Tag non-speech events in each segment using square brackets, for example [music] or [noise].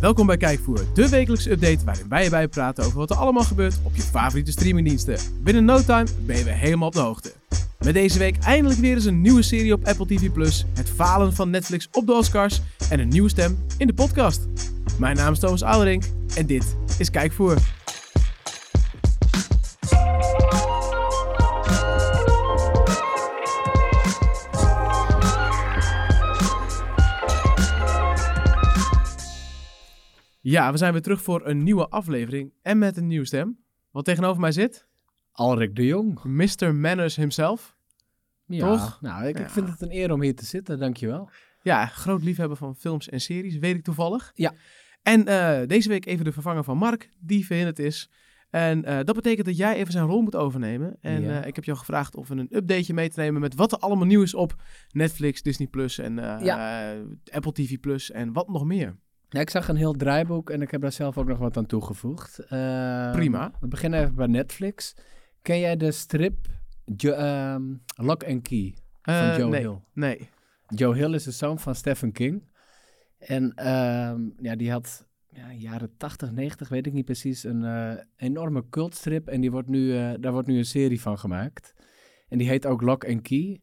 Welkom bij Kijkvoer, de wekelijkse update waarin wij je praten over wat er allemaal gebeurt op je favoriete streamingdiensten. Binnen no time ben je weer helemaal op de hoogte. Met deze week eindelijk weer eens een nieuwe serie op Apple TV+, het falen van Netflix op de Oscars en een nieuwe stem in de podcast. Mijn naam is Thomas Ouderink en dit is Kijkvoer. Ja, we zijn weer terug voor een nieuwe aflevering en met een nieuwe stem. Wat tegenover mij zit, Alrik de Jong. Mr. Manners himself. Ja, Toch? nou, ik, Ja. ik vind het een eer om hier te zitten, dankjewel. Ja, groot liefhebber van films en series, weet ik toevallig. Ja. En eh, deze week even de vervanger van Mark, die verhinderd is. En eh, dat betekent dat jij even zijn rol moet overnemen. En Ja. eh, ik heb jou gevraagd of we een updateje mee te nemen met wat er allemaal nieuw is op Netflix, Disney Plus en Apple TV Plus en wat nog meer. Ja, ik zag een heel draaiboek en ik heb daar zelf ook nog wat aan toegevoegd. Eh, Prima. We beginnen even bij Netflix. Ken jij de strip Jo- ehm, Lock and Key van Eh, Joe nee, Hill? nee. Joe Hill is de zoon van Stephen King. En ehm, ja, die had ja, jaren 80, 90, weet ik niet precies, een eh, enorme cultstrip. En die wordt nu, eh, daar wordt nu een serie van gemaakt. En die heet ook Lock and Key.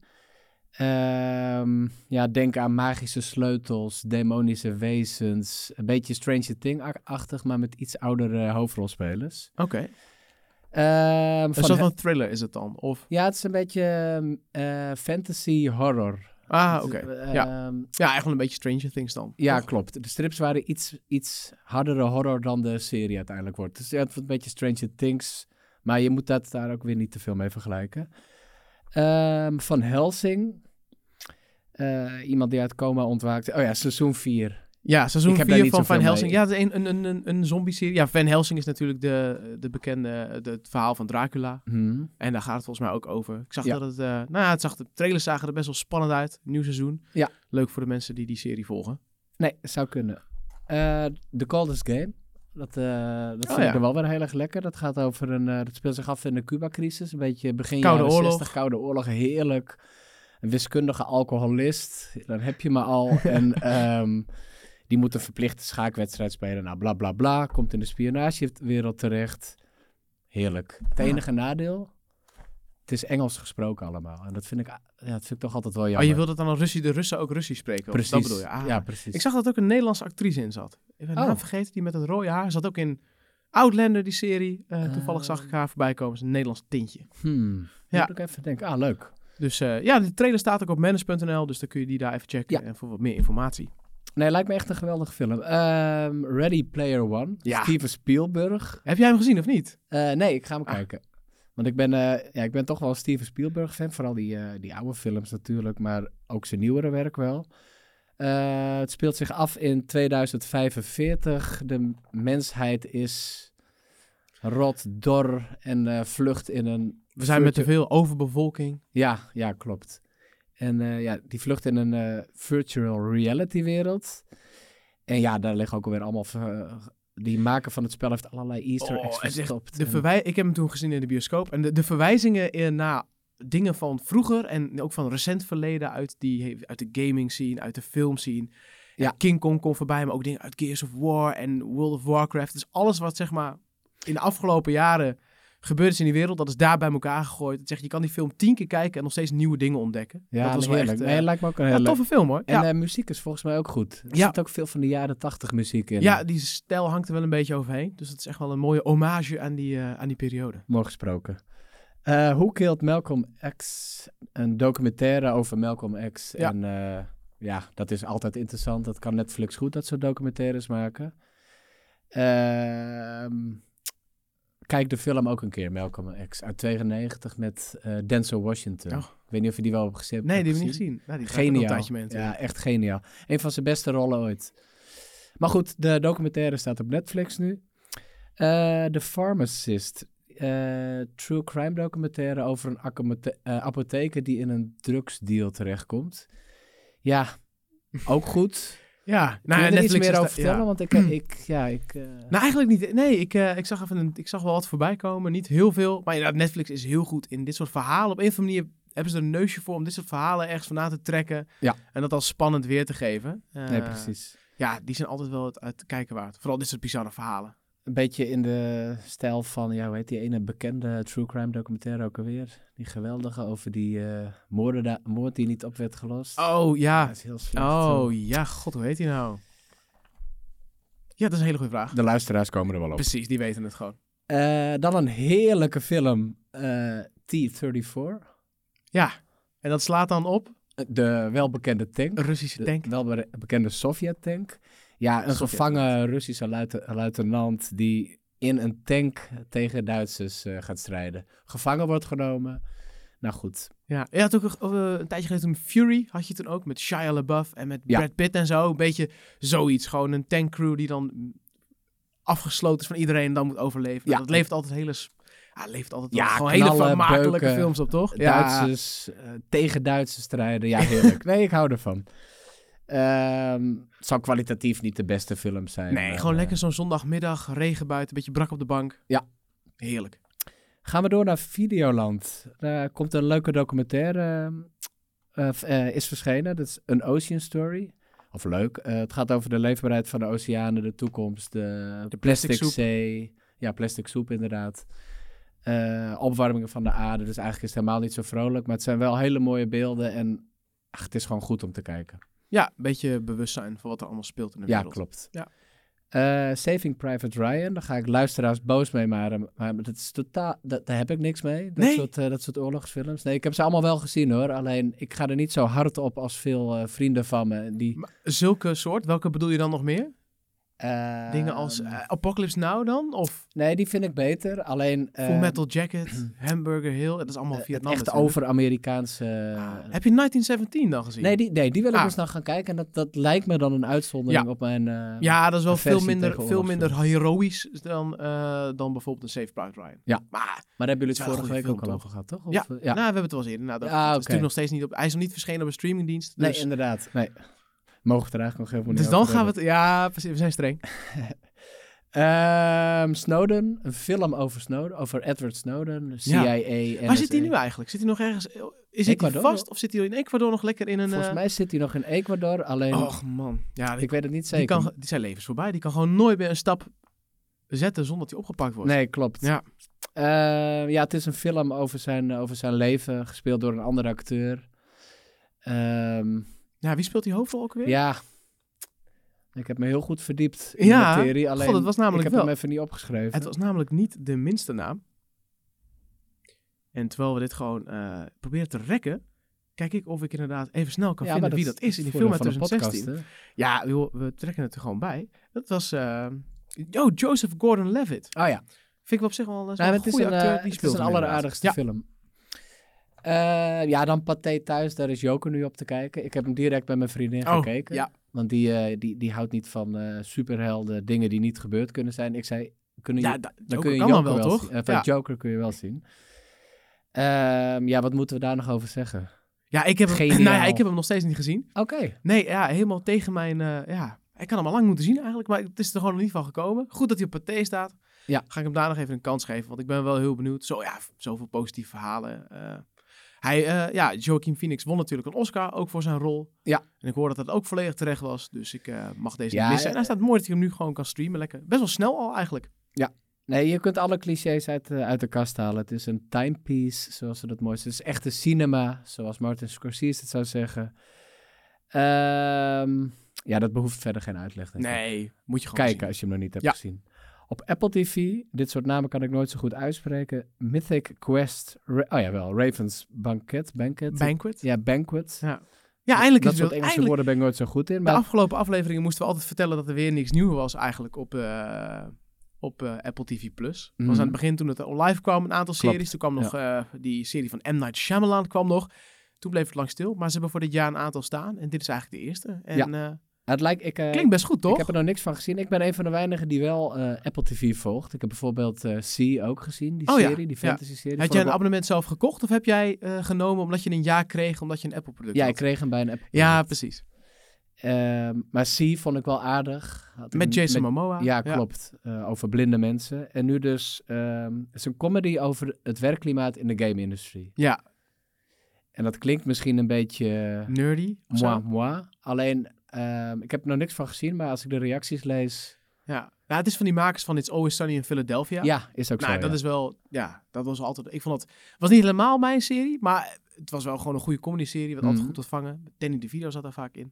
Ehm, ja, denk aan magische sleutels, demonische wezens. Een beetje Stranger Thing-achtig, maar met iets oudere hoofdrolspelers. Oké. Ehm, Een van soort he- van thriller is het dan? Of... Ja, het is een beetje ehm, eh, fantasy horror. Ah, oké. is, Ja. ehm, ja, eigenlijk een beetje Stranger Things dan. Ja, klopt. De strips waren iets, iets hardere horror dan de serie uiteindelijk wordt. Dus ja, het wordt een beetje Stranger Things. Maar je moet dat daar ook weer niet te veel mee vergelijken. Ehm, van Helsing. Eh, iemand die uit coma ontwaakte. Oh ja, seizoen 4. Ja, seizoen Ik heb daar 4 niet van Van Helsing. mee. Ja, een, een, een, een, zombie-serie. Ja, Van Helsing is natuurlijk de, de bekende, de, het verhaal van Dracula. Hmm. En daar gaat het volgens mij ook over. Ik zag Ja. dat het, eh, nou ja, het zag, de trailers zagen er best wel spannend uit. Nieuw seizoen. Ja. Leuk voor de mensen die die serie volgen. Nee, zou kunnen. Eh The Coldest Game. Dat, eh, dat vind ja. ik dan wel weer heel erg lekker. Dat gaat over een. eh, dat speelt zich af in de Cuba-crisis. Een beetje begin Koude jaren oorlog. 60, Koude Oorlog. Heerlijk. Een wiskundige alcoholist. Dan heb je me al. [laughs] en ehm, die moet een verplichte schaakwedstrijd spelen. Nou, bla bla bla. Komt in de spionagewereld terecht. Heerlijk. Het Ah. enige nadeel. Het is Engels gesproken allemaal. En dat vind ik, ja, dat vind ik toch altijd wel Oh, jammer. je wilt dat dan als Russie, de Russen ook Russisch spreken? Precies. Dat bedoel je? Ah. Ja, precies. Ik zag dat ook een Nederlandse actrice in zat. Ik ben Oh. naam vergeten, die met het rode haar. Zat ook in Outlander, die serie. Eh, toevallig Ah. zag ik haar voorbij komen. Is een Nederlands tintje. Hmm. Ja. Moet ik even denken. Ah, leuk. Dus eh, ja, de trailer staat ook op manners.nl. Dus dan kun je die daar even checken. Ja. En voor wat meer informatie. Nee, lijkt me echt een geweldige film. Ehm, Ready Player One. Ja. Steven Spielberg. Heb jij hem gezien of niet? Eh, nee, ik ga hem Ah. kijken. Want ik ben, eh, ja, ik ben toch wel een Steven Spielberg fan. Vooral die, eh, die oude films natuurlijk. Maar ook zijn nieuwere werk wel. Eh, het speelt zich af in 2045. De mensheid is rot, dor en vlucht in een... We zijn met te veel overbevolking. Ja, ja, klopt. En ja, die vlucht in een virtual reality wereld. En ja, daar liggen ook alweer allemaal... die maker van het spel heeft allerlei easter Oh, eggs verstopt. De En- verwij ik heb hem toen gezien in de bioscoop. En de, de verwijzingen in, naar dingen van vroeger en ook van recent verleden uit, die, uit de gaming scene, uit de film scene. Ja. King Kong komt voorbij, maar ook dingen uit Gears of War en World of Warcraft. Dus alles wat zeg maar in de afgelopen jaren gebeurd is in die wereld, dat is daar bij elkaar gegooid. Het zegt, je kan die film tien keer kijken en nog steeds nieuwe dingen ontdekken. ja, dat was heerlijk. echt nee, eh, lijkt me ook een ja, hele toffe film hoor. En ja. eh, muziek is volgens mij ook goed. Er Ja. zit ook veel van de jaren tachtig muziek in. ja, die stijl hangt er wel een beetje overheen. Dus dat is echt wel een mooie hommage aan die, eh, aan die periode. Mooi gesproken. Who Killed Malcolm X? Een documentaire over Malcolm X. Ja. En ja, dat is altijd interessant. Dat kan Netflix goed, dat soort documentaires maken. Ehm, kijk de film ook een keer, Malcolm X. Uit 92 met eh, Denzel Washington. Oh. Ik weet niet of je die wel hebt gezien. Nee, die heb ik niet gezien. Nou, die Geniaal. Ja, echt geniaal. Een van zijn beste rollen ooit. Maar goed, de documentaire staat op Netflix nu. Eh The Pharmacist. eh, true crime documentaire over een eh, apotheker die in een drugsdeal terechtkomt. Ja, ook goed. [laughs] Ja, Nou, nou, Kun je er iets Netflix meer over vertellen? ja. Want ik, eh, ik, ja, ik... eh, Nou, eigenlijk niet. Nee, ik, eh, ik, zag even een, ik zag wel wat voorbij komen. Niet heel veel. Maar inderdaad, Netflix is heel goed in dit soort verhalen. Op een of andere manier hebben ze er een neusje voor om dit soort verhalen ergens vandaan te trekken. Ja. En dat als spannend weer te geven. Eh, nee, precies. Ja, die zijn altijd wel het uit te kijken waard. Vooral dit soort bizarre verhalen. Een beetje in de stijl van, ja, hoe heet die ene bekende true crime documentaire ook alweer? Die geweldige over die eh moorden, moord die niet op werd gelost. Oh, ja. dat is heel slecht. Oh, ja. God, hoe heet hij nou? Ja, dat is een hele goede vraag. De luisteraars komen er wel op. Precies, die weten het gewoon. Eh, dan een heerlijke film, eh, T-34. Ja, en dat slaat dan op De welbekende tank. een Russische tank. De welbekende Sovjet-tank. Ja, een gevangen Russische luite- luitenant die in een tank tegen Duitsers eh, gaat strijden. Gevangen wordt genomen. Nou goed, Ja, je had ook een, eh, een tijdje geleden toen Fury, had je toen ook met Shia LaBeouf en met Ja. Brad Pitt en zo. Een beetje zoiets. Gewoon een tankcrew die dan afgesloten is van iedereen en dan moet overleven. Ja. Dat levert altijd hele... Ja, levert altijd Ja, gewoon hele knallen, vermakelijke beuken, films op, toch? Ja, Duitsers eh, tegen Duitsers strijden. Ja, heerlijk. [laughs] nee, ik hou ervan. Ehm, het zal kwalitatief niet de beste film zijn. nee, maar, gewoon eh, lekker zo'n zondagmiddag, regen buiten, een beetje brak op de bank. Ja. Heerlijk. Gaan we door naar Videoland. Daar komt een leuke documentaire, eh, is verschenen. Dat is een Ocean Story. Of leuk. Het gaat over de leefbaarheid van de oceanen, de toekomst, de, De plastic zee. Ja, plastic soep inderdaad. Opwarmingen van de aarde. Dus eigenlijk is het helemaal niet zo vrolijk. Maar het zijn wel hele mooie beelden. En ach, het is gewoon goed om te kijken. Ja, een beetje bewustzijn voor wat er allemaal speelt in de Ja, wereld. klopt. Ja. Eh, Saving Private Ryan, daar ga ik luisteraars boos mee maken. Maar dat is totaal, dat, daar heb ik niks mee. Dat, Nee? soort, eh, dat soort oorlogsfilms. Nee, ik heb ze allemaal wel gezien hoor. Alleen ik ga er niet zo hard op als veel eh, vrienden van me. Die, Maar zulke soort, welke bedoel je dan nog meer? Eh, Dingen als eh, Apocalypse Now dan? Of Nee, die vind ik beter. Alleen. Full eh, Metal Jacket, [clears throat] Hamburger Hill, dat is allemaal eh, Vietnam echt over Amerikaanse. Ah, heb je 1917 dan gezien? nee, die, nee, die wil ik Ah. eens nog gaan kijken. En dat, dat lijkt me dan een uitzondering Ja. op mijn. eh, Ja, dat is wel veel minder, veel minder heroïs dan, eh, dan bijvoorbeeld een Safe Private Ryan. Ja. Maar Maar daar hebben jullie het vorige week ook al over gehad, toch? Of, Ja. eh, ja. nou, we hebben het wel eens eerder. Nou, dat, Ah, het is natuurlijk nog steeds niet op. Hij is nog niet verschenen op een streamingdienst. nee, Dus, inderdaad. Nee. Mogen we er eigenlijk nog even dus niet dan gaan we het. Ja, precies. We zijn streng. [laughs] Ehm, Snowden, een film over Snowden, over Edward Snowden, CIA. Waar NSA. zit hij nu eigenlijk? Zit hij nog ergens? Is hij vast of zit hij in Ecuador nog lekker in een. Volgens eh, mij zit hij nog in Ecuador, alleen Och man. Ja, die, ik weet het niet die, zeker. kan, die zijn levens voorbij. Die kan gewoon nooit meer een stap zetten zonder dat hij opgepakt wordt. Nee, klopt. Ja. Ehm, ja, het is een film over zijn, over zijn leven, gespeeld door een andere acteur. Ehm, Ja, wie speelt die hoofdrol ook weer? ja, ik heb me heel goed verdiept in Ja, de materie, alleen God, het was namelijk ik heb wel- hem even niet opgeschreven. Het was namelijk niet de minste naam. En terwijl we dit gewoon eh, proberen te rekken, kijk ik of ik inderdaad even snel kan ja, vinden wie dat is in die film uit van een 2016. podcast, hè? ja, joh, we trekken het er gewoon bij. Dat was, eh oh, Joseph Gordon-Levitt. Oh ja, Vind ik wel op zich wel, een goede acteur. eh, die het speelt is een alleraardigste Ja, film. Eh, ja, dan Pathé thuis, daar is Joker nu op te kijken. Ik heb hem direct bij mijn vriendin Oh, gekeken. ja. Want die, eh, die, die houdt niet van eh, superhelden, dingen die niet gebeurd kunnen zijn. Ik zei, kunnen ja je, da- dan kun je Joker wel, wel toch? zien. Ja. Joker kun je wel zien. Ehm, ja, wat moeten we daar nog over zeggen? ja, ik heb, hem, [laughs] nou ja, ik heb hem nog steeds niet gezien. Oké. Nee, ja, helemaal tegen mijn... ja, ik kan hem al lang moeten zien eigenlijk, maar het is er gewoon nog niet van gekomen. Goed dat hij op Pathé staat. Ja. Ga ik hem daar nog even een kans geven, want ik ben wel heel benieuwd. Zo, ja, zoveel positieve verhalen. Hij, eh, ja, Joaquin Phoenix won natuurlijk een Oscar, ook voor zijn rol. Ja. En ik hoor dat dat ook volledig terecht was, dus ik eh, mag deze Ja, niet missen. En eh, hij staat mooi dat hij hem nu gewoon kan streamen, lekker. Best wel snel al eigenlijk. Nee, je kunt alle clichés uit, uit de kast halen. Het is een timepiece, zoals ze dat mooi zeggen. Het is echte cinema, zoals Martin Scorsese het zou zeggen. Ehm, ja, dat behoeft verder geen uitleg. denk ik. Nee, moet je gewoon Kijken zien. als je hem nog niet hebt Ja. gezien. Op Apple TV, dit soort namen kan ik nooit zo goed uitspreken. Mythic Quest, Ra- oh ja wel, Ravens Banquet, Banquet. Banquet. ja, Banquet. Ja. Ja, eindelijk dat is soort het Engelse eindelijk, woorden ben ik nooit zo goed in. De Maar afgelopen afleveringen moesten we altijd vertellen dat er weer niks nieuws was eigenlijk op, eh, op eh, Apple TV+. Plus. Dat was Mhm. aan het begin toen het live kwam, een aantal Klopt, series. Toen kwam nog eh, die serie van M. Night Shyamalan kwam nog. Toen bleef het lang stil, maar ze hebben voor dit jaar een aantal staan. En dit is eigenlijk de eerste. En het lijkt, ik, eh, klinkt best goed, toch? ik heb er nog niks van gezien. Ik ben een van de weinigen die wel eh, Apple TV volgt. Ik heb bijvoorbeeld C ook gezien, die Oh ja, serie, die ja. fantasy-serie. Had jij een abonnement zelf gekocht of heb jij genomen omdat je een jaar kreeg omdat je een Apple-product Ja, had? ik kreeg hem bij een Apple. Ja, precies. Ehm, maar C vond ik wel aardig. Had Met een- Jason Momoa. Ja, klopt. Over blinde mensen. En nu dus, ehm, het is een comedy over het werkklimaat in de game-industrie. Ja, En dat klinkt misschien een beetje nerdy. moi moi. Alleen, ehm, ik heb er nog niks van gezien, maar als ik de reacties lees... Ja. het is van die makers van It's Always Sunny in Philadelphia. Ja, is ook nou, zo, dat ja. is wel, ja, dat was altijd, ik vond het, was niet helemaal mijn serie, maar het was wel gewoon een goede comedy-serie, wat altijd Mhm. goed ontvangen. Danny DeVito zat daar vaak in.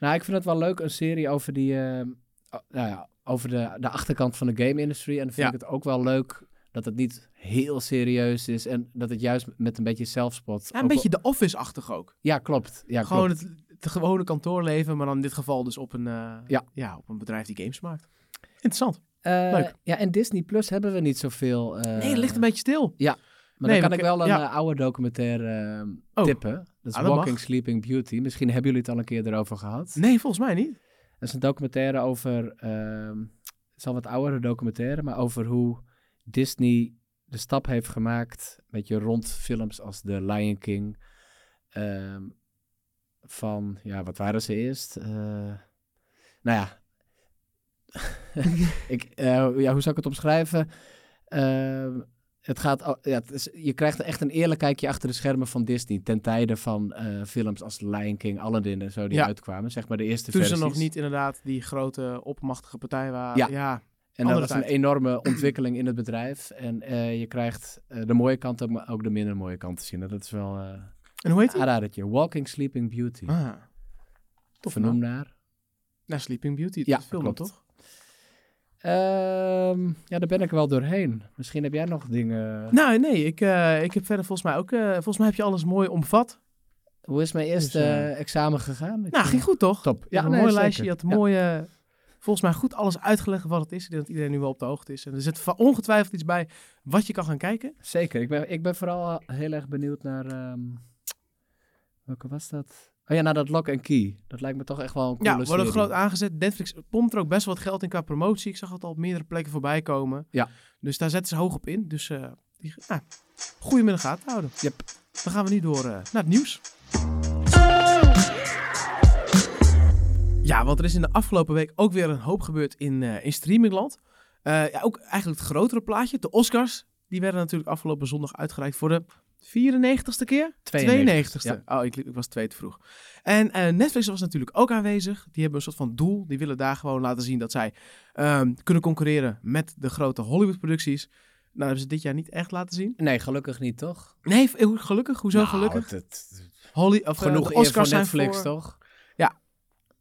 Nou, ik vind het wel leuk, een serie over die... ehm, nou ja, over de, de achterkant van de game-industrie. En dan vind Ja. ik het ook wel leuk dat het niet heel serieus is. En dat het juist met een beetje zelfspot... Ja, een ook beetje de Office-achtig ook. Ja, klopt. Ja, gewoon klopt. het, het gewone kantoorleven, maar dan in dit geval dus op een, eh, Ja. ja, op een bedrijf die games maakt. Interessant. Eh, leuk. Ja, en Disney Plus hebben we niet zoveel. eh, nee, het ligt een beetje stil. Maar Nee, dan kan ik wel een ja. oude documentaire Oh. tippen. Dat is Ah, dat Walking mag. Sleeping Beauty. Misschien hebben jullie het al een keer erover gehad. Nee, volgens mij niet. Dat is een documentaire over... ehm, het is al wat oudere documentaire, maar over hoe Disney de stap heeft gemaakt... weet je, rond films als The Lion King... ehm, van, ja, wat waren ze eerst? Eh, nou ja, [laughs] ik, eh, ja, hoe zou ik het omschrijven? Ehm, het gaat, ja, het is, je krijgt echt een eerlijk kijkje achter de schermen van Disney. Ten tijde van eh, films als Lion King, Aladdin en zo die Ja. uitkwamen. Zeg maar de eerste Toen ze versies. nog niet inderdaad die grote opmachtige partij waren. Ja. ja. En dat was een enorme [clears throat] ontwikkeling in het bedrijf. En je krijgt de mooie kant maar ook de minder mooie kant te zien. En dat is wel En hoe heet die? aanradertje. Walking Sleeping Beauty. Ah, tof Vernoemd naar. Naar Sleeping Beauty. Ja, film klopt. toch? Ehm, ja, daar ben ik wel doorheen. Misschien heb jij nog dingen... Nou, nee, ik, eh, ik heb verder volgens mij ook, eh, volgens mij heb je alles mooi omvat. Hoe is mijn eerste Dus, eh, eh, examen gegaan? Ik, Nou, ging goed toch? Top. Ja, een nee, mooi lijstje. Je had een Ja. mooie, volgens mij goed alles uitgelegd wat het is. Ik denk dat iedereen nu wel op de hoogte is. En er zit ongetwijfeld iets bij wat je kan gaan kijken. Zeker. Ik ben, ik ben vooral heel erg benieuwd naar... ehm, welke was dat? Oh ja, naar dat Lock and Key. Dat lijkt me toch echt wel een coole Ja, wordt ook groot aangezet. Netflix pompt er ook best wel wat geld in qua promotie. Ik zag het al op meerdere plekken voorbij komen. Ja. Dus daar zetten ze hoog op in. Dus eh die, nou, goede middag gaten houden. Yep. Dan gaan we nu door eh, naar het nieuws. Ja, want er is in de afgelopen week ook weer een hoop gebeurd in, eh, in streamingland. Ja, ook eigenlijk het grotere plaatje. De Oscars, die werden natuurlijk afgelopen zondag uitgereikt voor de 94ste keer? 92ste, Oh, ik, ik was twee te vroeg. En eh, Netflix was natuurlijk ook aanwezig. Die hebben een soort van doel. Die willen daar gewoon laten zien dat zij ehm, kunnen concurreren met de grote Hollywood-producties. Nou, hebben ze dit jaar niet echt laten zien. Nee, gelukkig niet, toch? Nee, v- gelukkig. Hoezo Nou, gelukkig? het- Holly, of, eh, genoeg voor Oscars zijn Netflix, voor- toch? Ja.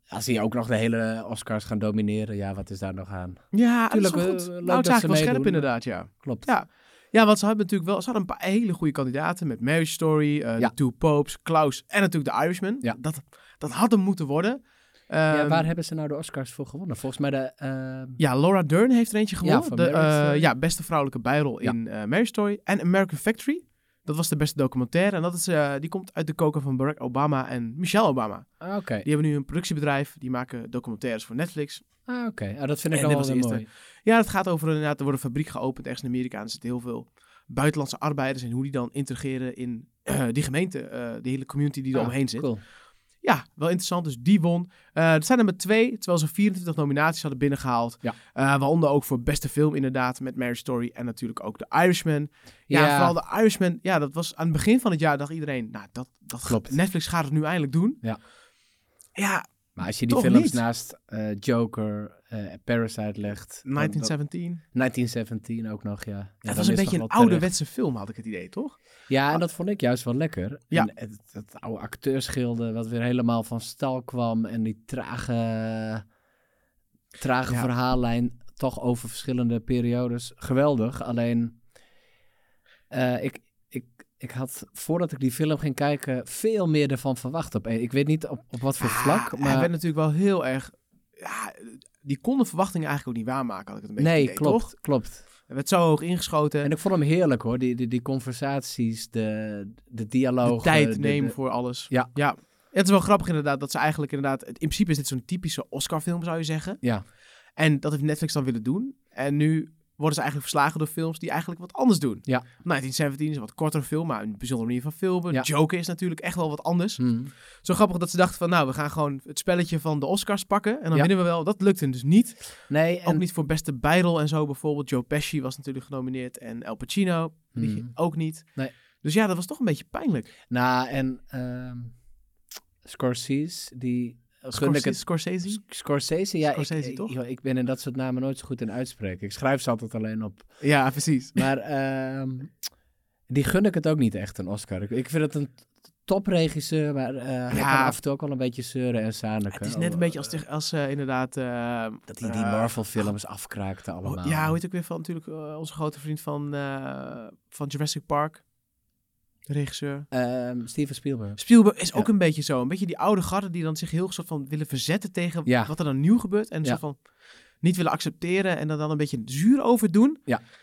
Als die ook nog de hele Oscars gaan domineren, ja, wat is daar nog aan? Ja, Tuurlijk, dat is wel eh, goed. leuk nou, het dat ze eigenlijk wel scherp inderdaad, ja. Klopt. Ja. Ja, want ze hadden natuurlijk wel, ze hadden een paar hele goede kandidaten met Marriage Story, eh Ja. The Two Popes, Klaus en natuurlijk The Irishman. Ja. Dat, dat had hem moeten worden. Ja, Ehm, waar hebben ze nou de Oscars voor gewonnen? Volgens mij de... ehm, Ja, Laura Dern heeft er eentje gewonnen. van de, eh, ja, beste vrouwelijke bijrol Ja. in eh Marriage Story. En American Factory. Dat was de beste documentaire. En dat is, eh, die komt uit de koker van Barack Obama en Michelle Obama. Ah, oké. Die hebben nu een productiebedrijf. Die maken documentaires voor Netflix. Ah, oké. Ah, dat vind ik En al dit wel de heel mooi. Ja, het gaat over inderdaad, er wordt een fabriek geopend ergens in Amerika. En er zitten heel veel buitenlandse arbeiders. En hoe die dan integreren in [clears throat] die gemeente. eh die hele community die er Ah, omheen zit. Cool. Ja, wel interessant. Dus die won. Eh er zijn er maar twee, terwijl ze 24 nominaties hadden binnengehaald. Ja. Eh, waaronder ook voor beste film inderdaad, met Marriage Story en natuurlijk ook The Irishman. Ja, Ja. vooral The Irishman. Ja, dat was aan het begin van het jaar dacht iedereen, nou, dat, dat Klopt. Netflix gaat het nu eindelijk doen. Ja. Ja, Maar als je die films niet. naast eh, Joker, eh, Parasite legt... dan- dan- 1917. 1917 ook nog, ja. ja dan was een beetje een ouderwetse film, had ik het idee, toch? Ja, en dat vond ik juist wel lekker. Ja. En het, het oude acteurschilde, wat weer helemaal van stal kwam. En die trage, trage Ja. verhaallijn, toch over verschillende periodes. Geweldig. Alleen, eh, ik, ik, ik had, voordat ik die film ging kijken, veel meer ervan verwacht. Op, ik weet niet op, op wat voor Ah, vlak, Hij maar... werd natuurlijk wel heel erg... Ja, die konden verwachtingen eigenlijk ook niet waarmaken, had ik het een beetje Nee, idee, klopt, toch? klopt. Er werd zo hoog ingeschoten. En ik vond hem heerlijk hoor, die, die, die conversaties, de, de de dialogen. tijd de- nemen de- voor alles. Ja. ja. Het is wel grappig inderdaad dat ze eigenlijk inderdaad... In principe is dit zo'n typische Oscar-film, zou je zeggen. Ja, En dat heeft Netflix dan willen doen. En nu worden ze eigenlijk verslagen door films die eigenlijk wat anders doen. Ja. 1917 is een wat korter film, maar een bijzondere manier van filmen. Ja. Joker is natuurlijk echt wel wat anders. hm. Zo grappig dat ze dachten van, nou, we gaan gewoon het spelletje van de Oscars pakken. En dan Ja. winnen we wel. Dat lukte dus niet. Nee, en... Ook niet voor beste bijrol en zo bijvoorbeeld. Joe Pesci was natuurlijk genomineerd en El Pacino Hm. ook niet. Nee. Dus ja, dat was toch een beetje pijnlijk. Nou, en ehm Scorsese, die gun ik het Scorsese? Scorsese, ja, Scorsese, ik, toch? ik ben in dat soort namen nooit zo goed in uitspreken. Ik schrijf ze altijd alleen op. Ja, precies. Maar ehm, die gun ik het ook niet echt, een Oscar. Ik, ik vind het een topregisseur, maar eh, hij kan af en toe ook wel een beetje zeuren en zaniken. Het is net een beetje als, tegen- als eh, inderdaad... eh, Dat hij die eh, Marvel-films afkraakte allemaal. Oh, ja, hoe heet ook weer van natuurlijk eh, onze grote vriend van, eh, van Jurassic Park. De regisseur. Ehm, Steven Spielberg. Spielberg is ook Ja. een beetje zo. Een beetje die oude garde die dan zich heel soort van willen verzetten tegen Ja. wat er dan nieuw gebeurt. En Ja. soort van niet willen accepteren en er dan een beetje zuur over doen.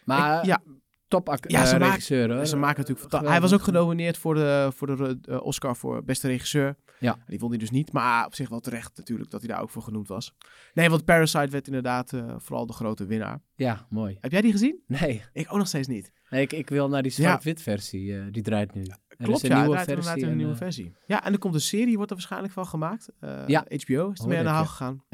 Maar Ik- ja, top Ja, ze eh, maken- regisseur hoor. ze maken natuurlijk. Hij was ook genomineerd voor de, voor de eh, Oscar voor beste regisseur. Ja. Die vond hij dus niet, maar op zich wel terecht natuurlijk dat hij daar ook voor genoemd was. Nee, want Parasite werd inderdaad eh, vooral de grote winnaar. Ja, mooi. Heb jij die gezien? Nee, Ik ook nog steeds niet. Nee ik, ik wil naar die zwart-wit versie. eh, die draait nu. Er Klopt, is een ja, nieuwe draait versie. een en, nieuwe eh, versie. Ja, en er komt een serie, wordt er waarschijnlijk van gemaakt. Eh, Ja. HBO is ermee Hoorde aan de haal ja. gegaan.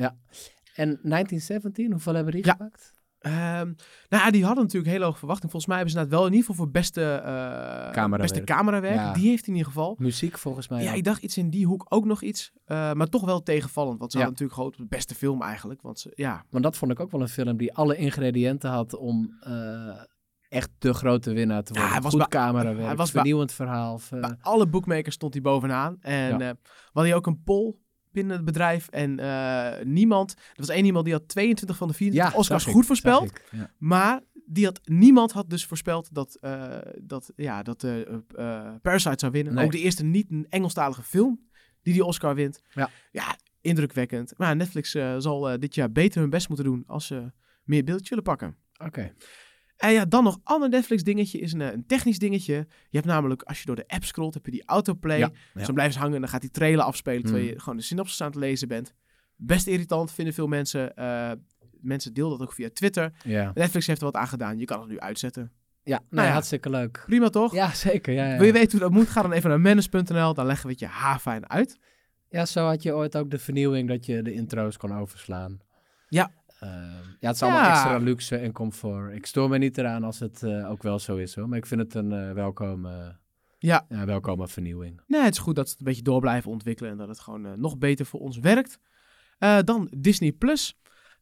En 1917, hoeveel hebben die Ja. gepakt? Ehm, nou ja, die hadden natuurlijk hele hoge verwachting. Volgens mij hebben ze inderdaad wel in ieder geval voor beste, Camerawerk. beste camerawerk. Ja. Die heeft in ieder geval. Muziek volgens mij. Ja, ook. ik dacht iets in die hoek ook nog iets. maar toch wel tegenvallend. Want ze Ja. hadden natuurlijk op de beste film eigenlijk. Want ze, ja, Want dat vond ik ook wel een film die alle ingrediënten had om echt de grote winnaar te Ja, worden. hij was Goed camerawerk, hij was vernieuwend verhaal. eh, bij alle bookmakers stond hij bovenaan. En Ja. eh, we hadden hier ook een poll binnen het bedrijf. En eh, niemand, er was één iemand die had 22 van de 24 Oscars zag goed ik, voorspeld. Ja. Maar die had, niemand had dus voorspeld dat, dat, ja, dat eh, Parasite zou winnen. Nee. Ook de eerste niet-Engelstalige film die die Oscar wint. Ja. ja indrukwekkend. Maar Netflix zal dit jaar beter hun best moeten doen als ze meer beeldjes willen pakken. Oké. En ja, dan nog een ander Netflix dingetje is een, eh, een technisch dingetje. Je hebt namelijk, als je door de app scrolt, heb je die autoplay. Ja, Dus ja. dan blijven ze hangen en dan gaat die trailer afspelen terwijl Mm. je gewoon de synopsis aan het lezen bent. Best irritant, vinden veel mensen. Eh, mensen deelden dat ook via Twitter. Ja, Netflix heeft er wat aan gedaan. Je kan het nu uitzetten. ja nee, Nou ja. hartstikke leuk. Prima toch? Ja, zeker. Ja, ja. Wil je weten hoe dat moet? Ga dan even naar manus.nl. Dan leggen we het je haarfijn uit. ja, zo had je ooit ook de vernieuwing dat je de intro's kon overslaan. Ja. Ja, het is allemaal Ja. extra luxe en comfort. Ik stoor me niet eraan als het eh, ook wel zo is hoor. Maar ik vind het een eh welkome, Ja. ja, welkome vernieuwing. Nee, het is goed dat ze het een beetje door blijven ontwikkelen. En dat het gewoon eh, nog beter voor ons werkt. Eh, dan Disney Plus.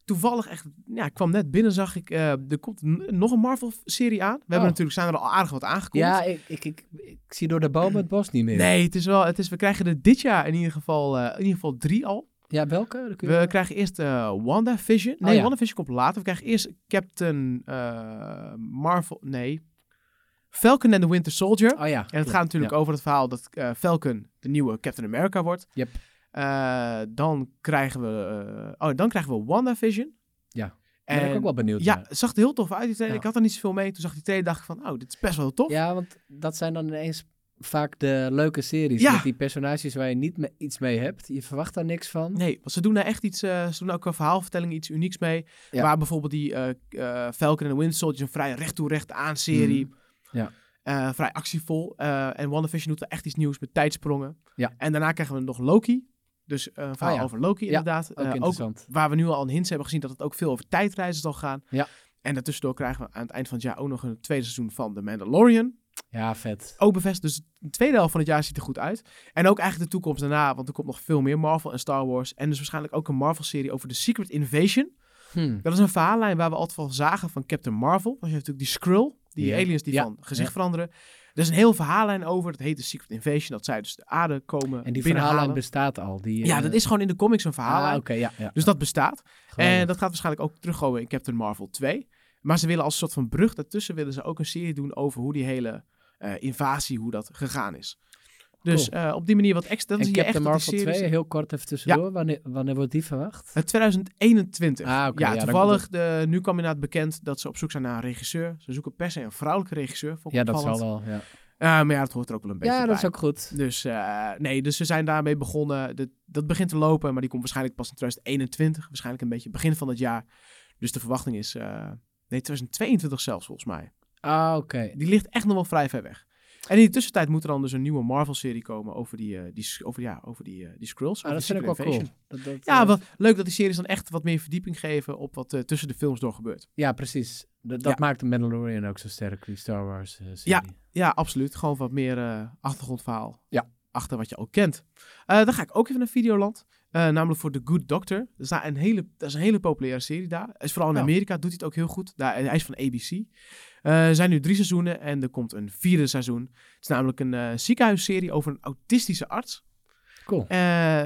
Toevallig echt, ja, ik kwam net binnen, zag ik, eh, er komt nog een Marvel-serie aan. We hebben Oh. natuurlijk, zijn er al aardig wat aangekondigd. Ja, ik, ik, ik, ik zie door de bomen het bos niet meer. Nee, het is wel, het is, we krijgen er dit jaar in ieder geval, eh, in ieder geval drie al. Ja, welke? Je- We krijgen eerst eh WandaVision. Nee, Oh, ja. WandaVision komt later. We krijgen eerst Captain eh, Marvel, nee, Falcon and the Winter Soldier. Oh ja. En het gaat natuurlijk over het verhaal dat eh, Falcon de nieuwe Captain America wordt. Yep. Dan krijgen we, oh, dan krijgen we WandaVision. Ja. Daar ben ik En- ook wel benieuwd Ja, naar. het zag er heel tof uit. Die trailer. Ja. Ik had er niet zoveel mee. Toen zag ik die trailer dacht ik van, oh, dit is best wel tof. Ja, want dat zijn dan ineens vaak de leuke series. Ja. Met die personages waar je niet me- iets mee hebt. Je verwacht daar niks van. Nee, want ze doen daar echt iets, eh, ze doen ook een verhaalvertelling iets unieks mee. Ja. Waar bijvoorbeeld die eh, Falcon en the Winter Soldier een vrij recht toe recht aan serie. Mhm. Ja. Vrij actievol. En WandaVision doet er echt iets nieuws met tijdsprongen. Ja. En daarna krijgen we nog Loki. Dus een verhaal Ah, ja. over Loki inderdaad. Ook ook interessant. waar we nu al een hint hebben gezien dat het ook veel over tijdreizen zal gaan. Ja. En daartussendoor krijgen we aan het eind van het jaar ook nog een tweede seizoen van The Mandalorian. Ja, vet. Ook bevestigd, dus de tweede helft van het jaar ziet er goed uit. En ook eigenlijk de toekomst daarna, want er komt nog veel meer Marvel en Star Wars. En dus waarschijnlijk ook een Marvel-serie over de Secret Invasion. Hm. Dat is een verhaallijn waar we altijd van zagen van Captain Marvel. Want je hebt natuurlijk die Skrull, die aliens die Ja. van gezicht Ja. veranderen. Er is een heel verhaallijn over, dat heet de Secret Invasion. Dat zij dus de aarde komen En die verhaallijn bestaat al. Die, Ja, eh, dat is gewoon in de comics een verhaallijn. Ah, ja. ja. Dus dat bestaat. Geweldig. En dat gaat waarschijnlijk ook terugkomen in Captain Marvel 2. Maar ze willen als soort van brug daartussen willen ze ook een serie doen over hoe die hele eh, invasie, hoe dat gegaan is. Dus eh, op die manier wat extra. Dan en zie je echt Captain die Marvel series- 2, heel kort even tussendoor. Wanneer, wanneer wordt die verwacht? Eh, 2021. Ah, ja, toevallig, de, nu kwam inderdaad bekend dat ze op zoek zijn naar een regisseur. Ze zoeken per se een vrouwelijke regisseur. Ja, dat zal wel. Ja, maar ja, dat hoort er ook wel een beetje ja bij. dat is ook goed. Dus nee, dus ze zijn daarmee begonnen. De, dat begint te lopen, maar die komt waarschijnlijk pas in 2021. Waarschijnlijk een beetje begin van het jaar. Dus de verwachting is, nee, 2022 zelfs volgens mij. Ah, oké. Die ligt echt nog wel vrij ver weg. En in de tussentijd moet er dan dus een nieuwe Marvel-serie komen over die, eh, die, over, ja, over die, eh, die Skrulls. Ah, dat vind ik wel cool. Dat, dat, Ja, eh, wel leuk dat die series dan echt wat meer verdieping geven op wat eh, tussen de films door gebeurt. ja, precies. Dat, dat Ja. maakt de Mandalorian ook zo sterk, die Star Wars eh, serie. Ja. Ja, absoluut. Gewoon wat meer achtergrondverhaal. Ja. achter wat je al kent. Dan ga ik ook even naar Videoland. Eh, namelijk voor The Good Doctor. Dat is, daar een hele, dat is een hele populaire serie daar. Is vooral in Oh. Amerika doet hij het ook heel goed. Daar, hij is van ABC. Eh, er zijn nu drie seizoenen en er komt een vierde seizoen. Het is namelijk een eh, ziekenhuisserie over een autistische arts. Cool.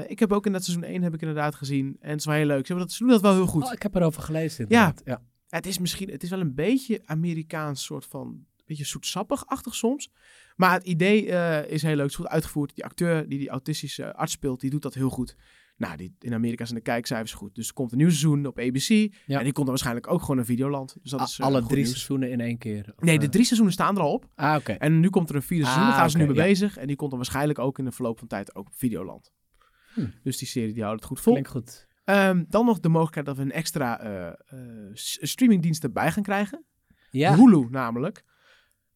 Ik heb ook in dat seizoen 1 heb ik inderdaad gezien. En het is wel heel leuk. Ze, hebben dat, ze doen dat wel heel goed. Oh, ik heb erover gelezen inderdaad. Ja. Het is misschien, het is wel een beetje Amerikaans soort van, een beetje zoetsappig-achtig soms. Maar het idee is heel leuk, het is goed uitgevoerd. Die acteur die die autistische arts speelt, die doet dat heel goed. Nou, die, in Amerika zijn de kijkcijfers goed. Dus er komt een nieuw seizoen op ABC. Ja. En die komt dan waarschijnlijk ook gewoon naar Videoland. Dus dat A- is eh, Alle drie nieuws. seizoenen in één keer. Of, Nee, de eh, drie seizoenen staan er al op. Ah, oké. En nu komt er een vierde seizoen. Daar Ah, gaan ze nu mee ja. bezig. En die komt dan waarschijnlijk ook in de verloop van tijd ook op Videoland. Hm. Dus die serie die houdt het goed vol. Klinkt goed. Ehm, dan nog de mogelijkheid dat we een extra eh, eh, s- streamingdienst erbij gaan krijgen. Ja. Hulu namelijk.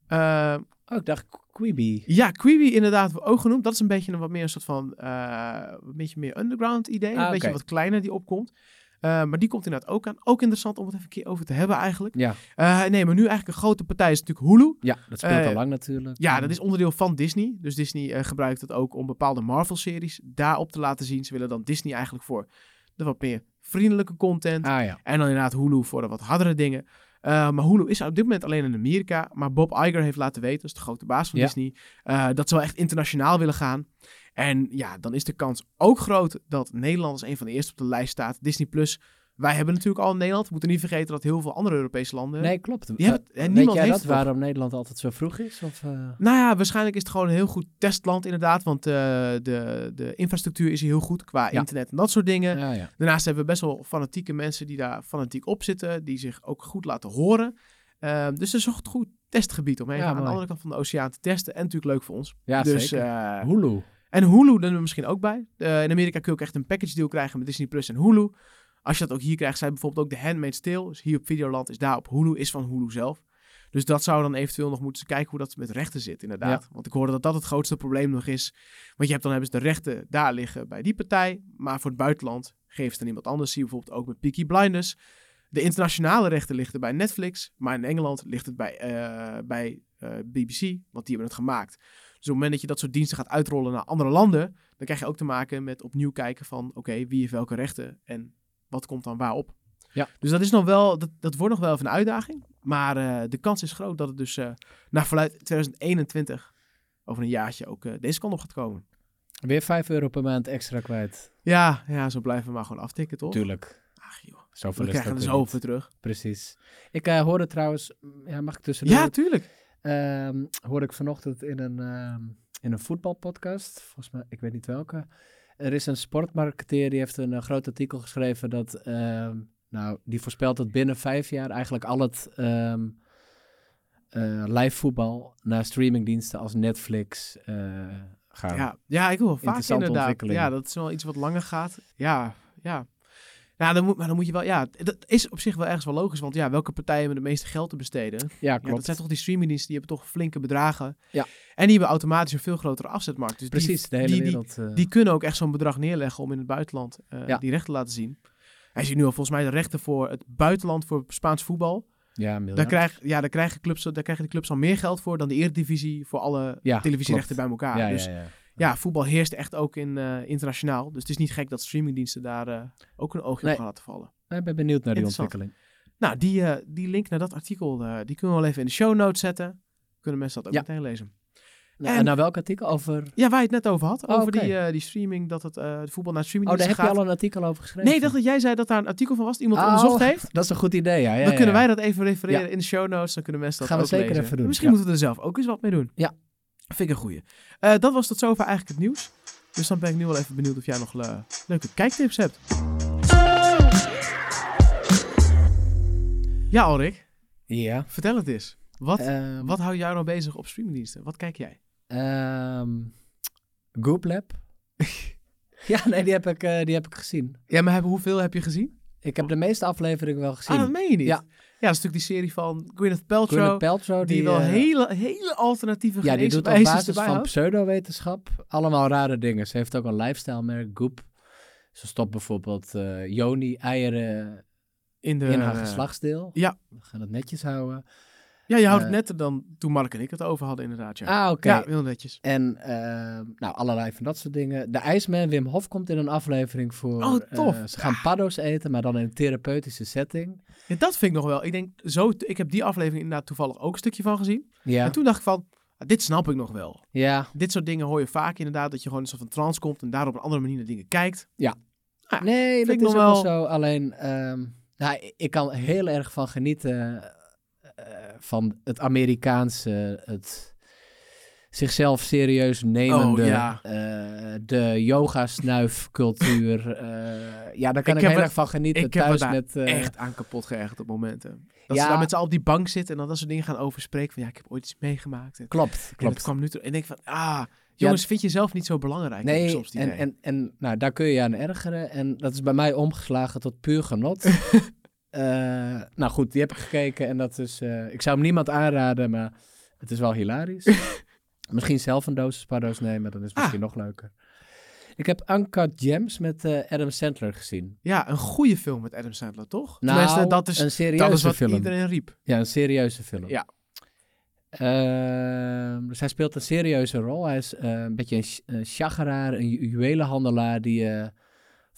Eh, Oh, ik dacht Quibi. ja, Quibi inderdaad ook genoemd. Dat is een beetje een wat meer een soort van eh, een beetje meer underground idee. Ah, een beetje wat kleiner die opkomt. Eh, maar die komt inderdaad ook aan. Ook interessant om het even een keer over te hebben eigenlijk. Ja. Eh, nee, maar nu eigenlijk een grote partij is natuurlijk Hulu. ja, dat speelt al lang natuurlijk. Ja, dat is onderdeel van Disney. Dus Disney gebruikt het ook om bepaalde Marvel-series daarop te laten zien. Ze willen dan Disney eigenlijk voor de wat meer vriendelijke content. Ah ja. En dan inderdaad Hulu voor de wat hardere dingen. Eh, maar Hulu is op dit moment alleen in Amerika. Maar Bob Iger heeft laten weten, dat is de grote baas van Ja. Disney, eh, dat ze wel echt internationaal willen gaan. En ja, dan is de kans ook groot dat Nederland als een van de eerste op de lijst staat. Disney Plus. Wij hebben natuurlijk al in Nederland. We moeten niet vergeten dat heel veel andere Europese landen. Nee, klopt. Die hebben en Weet niemand jij heeft dat, waarom Nederland altijd zo vroeg is? Of, eh, Nou ja, waarschijnlijk is het gewoon een heel goed testland inderdaad. Want eh, de, de infrastructuur is hier heel goed qua Ja. internet en dat soort dingen. ja, ja. Daarnaast hebben we best wel fanatieke mensen die daar fanatiek op zitten. Die zich ook goed laten horen. Ehm, dus het is een goed testgebied om even aan de andere kant van de oceaan te testen. En natuurlijk leuk voor ons. ja dus, zeker. eh, Hulu. en Hulu, doen we misschien ook bij. Eh, in Amerika kun je ook echt een package deal krijgen met Disney Plus en Hulu. Als je dat ook hier krijgt, zijn bijvoorbeeld ook The Handmaid's Tale. Dus hier op Videoland is daar op Hulu, is van Hulu zelf. Dus dat zou dan eventueel nog moeten kijken hoe dat met rechten zit, inderdaad. Want ik hoorde dat dat het grootste probleem nog is. Want je hebt dan hebben ze de rechten daar liggen bij die partij. Maar voor het buitenland geven ze dan iemand anders. Zie je bijvoorbeeld ook met Peaky Blinders. De internationale rechten liggen bij Netflix. Maar in Engeland ligt het bij, eh, bij eh, BBC, want die hebben het gemaakt. Dus op het moment dat je dat soort diensten gaat uitrollen naar andere landen, dan krijg je ook te maken met opnieuw kijken van, oké, wie heeft welke rechten en wat komt dan waarop. Ja. Dus dat is nog wel, dat, dat wordt nog wel even een uitdaging. Maar eh, de kans is groot dat het dus eh naar verluid 2021, over een jaartje, ook eh, deze kant op gaat komen. Weer 5 euro per maand extra kwijt. Ja, ja, zo blijven we maar gewoon aftikken, toch? Tuurlijk. Ach joh, Zoveel we krijgen er niet. terug. Precies. Ik hoorde trouwens, ja, mag ik tussendoor? Ja, tuurlijk. Ehm, hoorde ik vanochtend in een, ehm, in een voetbalpodcast, volgens mij, ik weet niet welke. Er is een sportmarketeer die heeft een eh, groot artikel geschreven dat, ehm, nou, die voorspelt dat binnen vijf jaar eigenlijk al het ehm eh, live voetbal naar streamingdiensten als Netflix eh gaan. Ja, ja, ik wel vaak inderdaad. Ja, dat is wel iets wat langer gaat. Ja, ja. Ja, dan moet, maar dan moet je wel, ja, dat is op zich wel ergens wel logisch, want ja, welke partijen hebben de meeste geld te besteden? Ja, Ja, klopt. dat zijn toch die streamingdiensten, die hebben toch flinke bedragen. Ja. En die hebben automatisch een veel grotere afzetmarkt. Dus die- Precies, de hele die, die, wereld. eh, die kunnen ook echt zo'n bedrag neerleggen om in het buitenland eh, Ja. die rechten te laten zien. Hij ziet nu al volgens mij de rechten voor het buitenland voor Spaans voetbal. ja, Daar, krijg, ja, daar, krijgen clubs, daar krijgen de clubs al meer geld voor dan de Eredivisie voor alle Ja, televisierechten bij elkaar. ja, dus ja, voetbal heerst echt ook in, eh, internationaal. Dus het is niet gek dat streamingdiensten daar eh, ook een oogje Nee. op gaan laten vallen. Ik ben benieuwd naar die ontwikkeling. Nou, die, eh, die link naar dat artikel, die kunnen we wel even in de show notes zetten. Kunnen mensen dat ook Ja. meteen lezen. Nou, En- en naar welk artikel? Over... Ja, waar je het net over had. Oh, over die, die streaming, dat het de voetbal naar Oh, streaming daar heb je gaat. al een artikel over geschreven? Nee, dacht dat jij zei dat daar een artikel van was. dat Iemand Oh, onderzocht heeft. [laughs] Dat is een goed idee, ja. ja dan ja, kunnen ja. wij dat even refereren in de show notes. Dan kunnen mensen dat Gaan we zeker lezen. even doen, Misschien moeten we er zelf ook eens wat mee doen. Ja. Vind ik een goeie. Eh, dat was tot zover eigenlijk het nieuws. Dus dan ben ik nu wel even benieuwd of jij nog eh, leuke kijktips hebt. Ja, Alrik. Ja. Vertel het eens. Wat, Ehm, wat houdt jou nou bezig op streamingdiensten? Wat kijk jij? ehm, Goop Lab. [laughs] ja, nee, die heb, ik, eh, die heb ik gezien. Ja, maar heb, hoeveel heb je gezien? Ik heb de meeste afleveringen wel gezien. Ah, dat meen je niet? Ja. Ja, dat is natuurlijk die serie van Gwyneth Paltrow. Gwyneth Paltrow, die, die, wel eh, hele, hele alternatieve Ja, die doet op basis van pseudowetenschap allemaal rare dingen. Ze heeft ook een lifestyle-merk, Goop. Ze stopt bijvoorbeeld eh Joni, eieren in, de, in haar geslachtsdeel. ja. We gaan het netjes houden. Ja, je houdt Eh, het netter dan toen Mark en ik het over hadden inderdaad. Ja, Ah, oké. ja heel netjes. En eh, nou, allerlei van dat soort dingen. De IJsman, Wim Hof, komt in een aflevering voor. Oh, tof. eh, ze gaan paddo's eten, maar dan in een therapeutische setting. Ja, dat vind ik nog wel. Ik denk, zo, ik heb die aflevering inderdaad toevallig ook een stukje van gezien. Ja, En toen dacht ik van, ah, dit snap ik nog wel. ja. Dit soort dingen hoor je vaak inderdaad, dat je gewoon in een soort van trance komt en daar op een andere manier naar dingen kijkt. Ja, nee, vind dat is nog wel zo. Alleen, ehm, nou, ik- kan heel erg van genieten eh, van het Amerikaanse, het zichzelf serieus nemende, Oh, ja. eh, de yoga-snuifcultuur. eh, ja, daar kan Ik ik, heb heel er- erg van genieten. ik heb thuis daar met, eh, echt aan kapot geërgerd op momenten. Dat Ja. ze daar met z'n allen op die bank zitten en dan dat soort dingen gaan overspreken van ja, ik heb ooit iets meegemaakt. En, Klopt, en klopt. kwam nu terug. En ik denk van, ah, jongens, vind je zelf niet zo belangrijk? heb Nee, soms het en, en, en nou, daar kun je aan ergeren. En dat is bij mij omgeslagen tot puur genot. [laughs] Eh, nou goed, die heb ik gekeken en dat is... eh, ik zou hem niemand aanraden, maar het is wel hilarisch. [laughs] misschien zelf een dosis paddo's nemen, dan is het Ah. misschien nog leuker. Ik heb Uncut Gems met eh, Adam Sandler gezien. Ja, een goede film met Adam Sandler, toch? Nou, Tenminste, dat is, een serieuze dat is wat film. iedereen riep. Ja, een serieuze film. Ja. Ehm, dus hij speelt een serieuze rol. Hij is een beetje een, ch- een chageraar, een ju- juwelenhandelaar die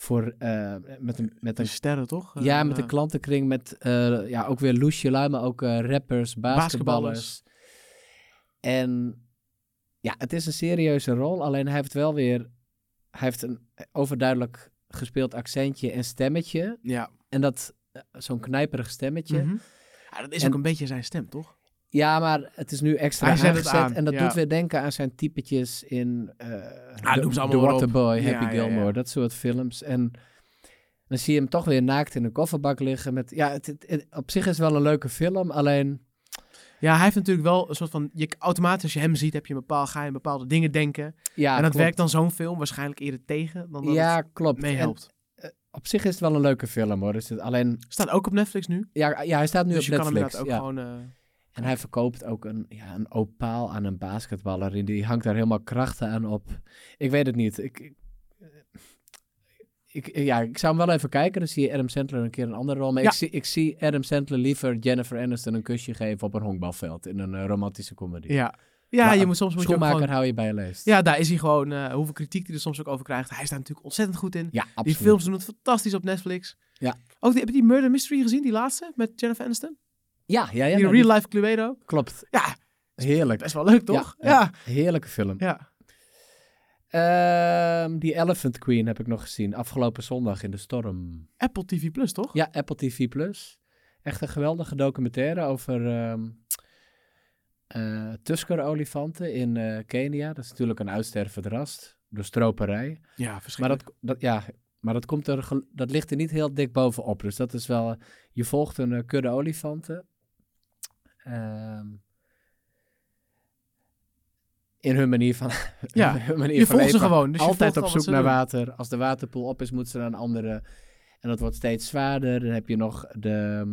voor, eh, met een, met een sterren, toch? Ja, Eh, met een klantenkring met eh, ja, ook weer loesje lui, maar ook rappers, basketballers. En ja, het is een serieuze rol, alleen hij heeft wel weer... Hij heeft een overduidelijk gespeeld accentje en stemmetje. Ja. En dat, zo'n knijperig stemmetje. Mhm. ja, dat is En- ook een beetje zijn stem, toch? Ja, maar het is nu extra Hij zet het aan, en dat ja. doet weer denken aan zijn typetjes in eh Ah, The, ze The allemaal op. Waterboy, Happy ja, ja. Gilmore, dat soort films. En dan zie je hem toch weer naakt in een kofferbak liggen. Met, ja, het, het- het- op zich is het wel een leuke film, alleen... Ja, hij heeft natuurlijk wel een soort van... Je, automatisch als je hem ziet, heb je een ga je bepaalde dingen denken. Ja, en dat klopt. werkt dan zo'n film waarschijnlijk eerder tegen dan dat Ja, het klopt. meehelpt. En op zich is het wel een leuke film, hoor. Dus het, alleen... Staat ook op Netflix nu. Ja, ja, hij staat nu dus op je kan hem Netflix. inderdaad ook ja. gewoon... eh, En hij verkoopt ook een, ja, een opaal aan een basketballer. En die hangt daar helemaal krachten aan op. Ik weet het niet. Ik, ik, ja, ik zou hem wel even kijken. Dan zie je Adam Sandler een keer een andere rol. Maar Ja. ik, zie, ik zie Adam Sandler liever Jennifer Aniston een kusje geven op een honkbalveld. In een eh, romantische comedie. ja. Ja, Maar je moet soms moet je gewoon... hou je bij je leest. Ja, daar is hij gewoon... eh, hoeveel kritiek hij er soms ook over krijgt. Hij staat natuurlijk ontzettend goed in. ja Die absoluut. films doen het fantastisch op Netflix. Ja. Ook die, heb je die Murder Mystery gezien, die laatste? Met Jennifer Aniston? Ja, ja, ja. die nou, Real Life Cluedo? Klopt. Ja, Heerlijk. best wel leuk, toch? Ja, Ja. Heerlijke film. Ja. Ehm, die Elephant Queen heb ik nog gezien. Afgelopen zondag in de storm. Apple TV Plus, toch? Ja, Apple TV Plus. Echt een geweldige documentaire over ehm eh, Tusker-olifanten in eh, Kenia. Dat is natuurlijk een uitstervend rast door stroperij. Ja, Maar verschrikkelijk. dat, dat, ja, maar dat, komt er, dat ligt er niet heel dik bovenop. Dus dat is wel... Je volgt een eh, kudde olifanten. Ehm, in hun manier van... [laughs] Ja, hun manier je van volgt ze leven. gewoon. Dus Altijd op zoek naar doen. water. Als de waterpoel op is, moeten ze naar een andere. En dat wordt steeds zwaarder. Dan heb je nog de...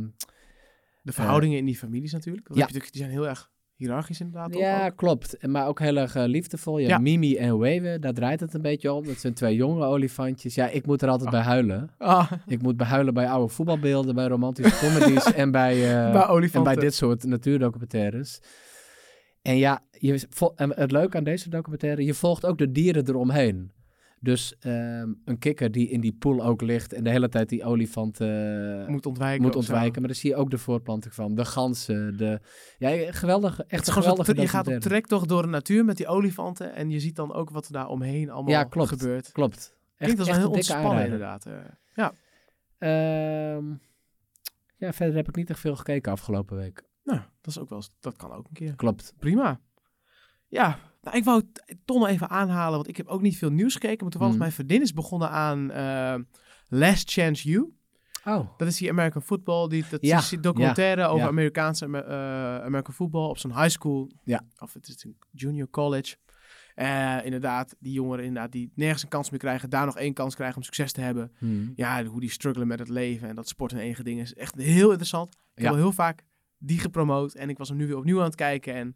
De verhoudingen in die families natuurlijk. Want ja. heb je natuurlijk- die zijn heel erg hiërarchisch inderdaad. Ja, ook? klopt. Maar ook heel erg eh, liefdevol. Ja, Ja. Mimi en Wewe, daar draait het een beetje om. Dat zijn twee jonge olifantjes. Ja, ik moet er altijd Ah. bij huilen. Ah, Ik moet bij huilen bij oude voetbalbeelden, bij romantische [laughs] comedies en bij, eh, bij en bij dit soort natuurdocumentaires. En ja, je, en het leuke aan deze documentaire, je volgt ook de dieren eromheen. Dus ehm, een kikker die in die poel ook ligt en de hele tijd die olifanten eh, moet ontwijken. moet zo. ontwijken. Maar dan zie je ook de voortplanting van, de ganzen, de... Ja, geweldige, echt geweldige je gaat op trektocht door de natuur met die olifanten. En je ziet dan ook wat er daar omheen allemaal Ja, klopt. gebeurt. Klopt. Klinkt als echt een heel ontspannen inderdaad. eh. ja. Ehm, ja, verder heb ik niet echt veel gekeken afgelopen week. Nou, dat, is ook wel, dat kan ook een keer. Klopt. Prima. Ja, nou, ik wou nog even aanhalen, want ik heb ook niet veel nieuws gekeken. Maar toevallig Mhm. mijn vriendin is begonnen aan eh, Last Chance You. Oh, Dat is die American Football, die, dat Ja, is die documentaire over ja. Amerikaanse Amer- eh, American Football op zo'n high school. Ja. Of het is een junior college. Eh, inderdaad, die jongeren inderdaad, die nergens een kans meer krijgen, daar nog één kans krijgen om succes te hebben. Hmm. Ja, hoe die struggelen met het leven en dat sport hun eigen ding is echt heel interessant. Ik heb al heel vaak die gepromoot en ik was hem nu weer opnieuw aan het kijken. En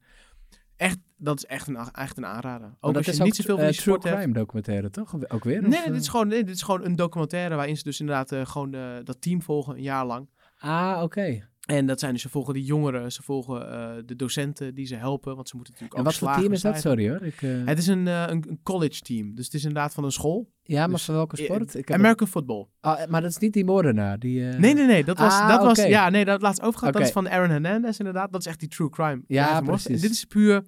echt, dat is echt een, echt een aanrader. Ook als dat je is niet zoveel van eh, die true sport hebt. crime documentaire, toch? Ook weer? Nee, nee, dit eh? is gewoon, nee, dit is gewoon een documentaire waarin ze dus inderdaad eh, gewoon eh, dat team volgen een jaar lang. Ah, oké. En dat zijn dus, ze volgen die jongeren, ze volgen eh, de docenten die ze helpen, want ze moeten natuurlijk En ook wat voor team is dat? Sorry hoor. Ik, eh, Het is een, eh, een, een college team, dus het is inderdaad van een school. ja, maar dus- van welke sport? Ik heb American football. Ah, maar dat is niet die moordenaar. Die, Nee, nee, nee, dat was, Ah, dat was ja, nee, dat laatst overgehad. Dat is van Aaron Hernandez inderdaad. Dat is echt die true crime. Ja, precies. En dit is puur,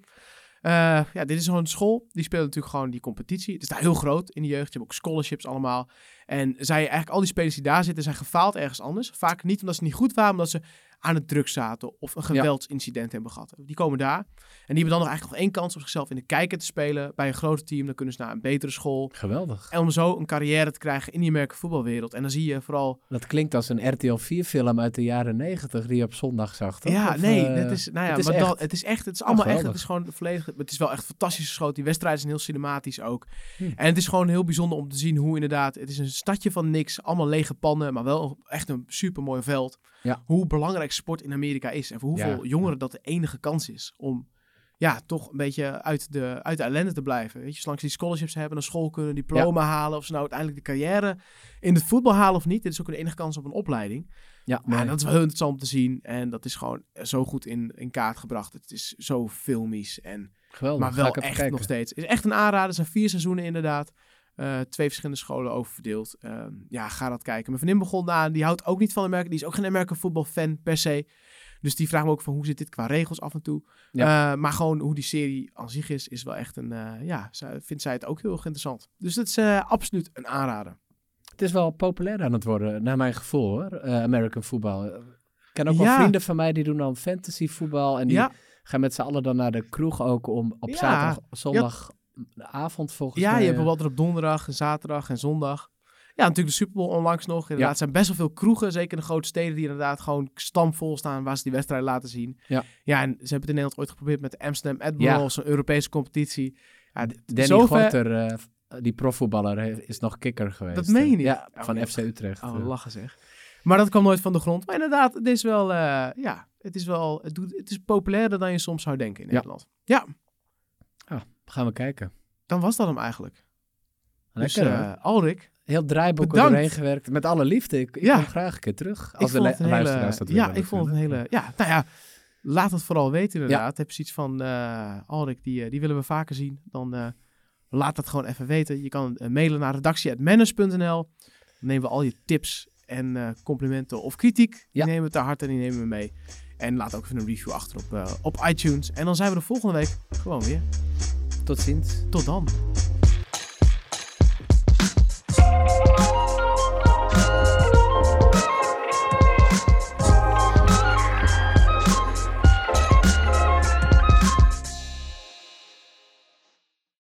ja, dit is zo'n school. Die speelt natuurlijk gewoon die competitie. Het is daar heel groot in de jeugd. Je hebt ook scholarships allemaal. En zij eigenlijk al die spelers die daar zitten, zijn gefaald ergens anders. Vaak niet omdat ze niet goed waren, omdat ze aan het druk zaten of een geweldsincident hebben gehad. Die komen daar en die hebben dan nog eigenlijk nog één kans om zichzelf in de kijker te spelen bij een groter team. Dan kunnen ze naar een betere school. Geweldig. En om zo een carrière te krijgen in die Amerikaanse voetbalwereld. En dan zie je vooral Dat klinkt als een RTL 4 film uit de jaren 90 die je op zondag zag, toch? Ja, Of, nee, eh, het is, nou ja, het is maar echt. dat, het is echt, het is allemaal echt, het is gewoon volledig, het is wel echt fantastisch geschoten. Die wedstrijden zijn heel cinematisch ook. Hm. En het is gewoon heel bijzonder om te zien hoe inderdaad, het is een stadje van niks, allemaal lege pannen, maar wel echt een super mooi veld. Ja. Hoe belangrijk sport in Amerika is en voor hoeveel Ja. jongeren dat de enige kans is om ja, toch een beetje uit de, uit de ellende te blijven. Weet je, zolang ze die scholarships hebben, naar school kunnen, diploma halen, of ze nou uiteindelijk de carrière in het voetbal halen of niet. Dit is ook de enige kans op een opleiding. Ja, Maar dat is wel heel interessant om te zien. En dat is gewoon zo goed in, in kaart gebracht. Het is zo filmisch. En, geweldig. maar wel echt kijken. nog steeds. Het is echt een aanrader. Er zijn vier seizoenen inderdaad. Eh, twee verschillende scholen over verdeeld. Ehm, ja, ga dat kijken. Mijn vriendin begon aan. Die houdt ook niet van Amerika. Die is ook geen American football fan per se. Dus die vraagt me ook van hoe zit dit qua regels af en toe. Eh, maar gewoon hoe die serie aan zich is, is wel echt een... eh, ja, vindt zij het ook heel erg interessant. Dus dat is absoluut een aanrader. Het is wel populair aan het worden, naar mijn gevoel hoor, American voetbal. Ik ken ook wel vrienden van mij die doen dan fantasy voetbal en die Ja, gaan met z'n allen dan naar de kroeg ook om op Ja. Zaterdag, zondagavond volgens Ja, mij. je hebt eh, bijvoorbeeld op donderdag, en zaterdag en zondag. Ja, natuurlijk de Super Bowl onlangs nog. Inderdaad, Ja. er zijn best wel veel kroegen, zeker in de grote steden, die inderdaad gewoon stampvol staan waar ze die wedstrijd laten zien. Ja. ja, en ze hebben het in Nederland ooit geprobeerd met de Amsterdam Admiral, Ja. zo'n Europese competitie. Ja, Danny zover- Gorter, eh, die profvoetballer, is nog kikker geweest. Dat meen je eh. niet? Ja, Oh, van ja. FC Utrecht. Oh, eh. lachen zeg. Maar dat kwam nooit van de grond. Maar inderdaad, het is wel, eh, ja, het is wel, het, doet, het is populairder dan je soms zou denken in Ja. Nederland. Ja, Gaan we kijken. dan was dat hem eigenlijk. Lekker dus hoor. eh, Alrik, Heel draaiboek bedankt. doorheen gewerkt. Met alle liefde. Ik, ik Ja. kom graag een keer terug. Als ik de vond lu- het een hele, luisteraars dat ja, ik vond het een hele, ja, nou ja, laat het vooral weten inderdaad. Heb je zoiets van, eh Alrik, die, eh, die willen we vaker zien, dan laat dat gewoon even weten. Je kan mailen naar redactie.manners.nl. Dan nemen we al je tips en complimenten of kritiek. Die Ja. nemen we ter harte en die nemen we mee. En laat ook even een review achter op, eh, op iTunes. En dan zijn we de volgende week gewoon weer. Tot ziens. Tot dan.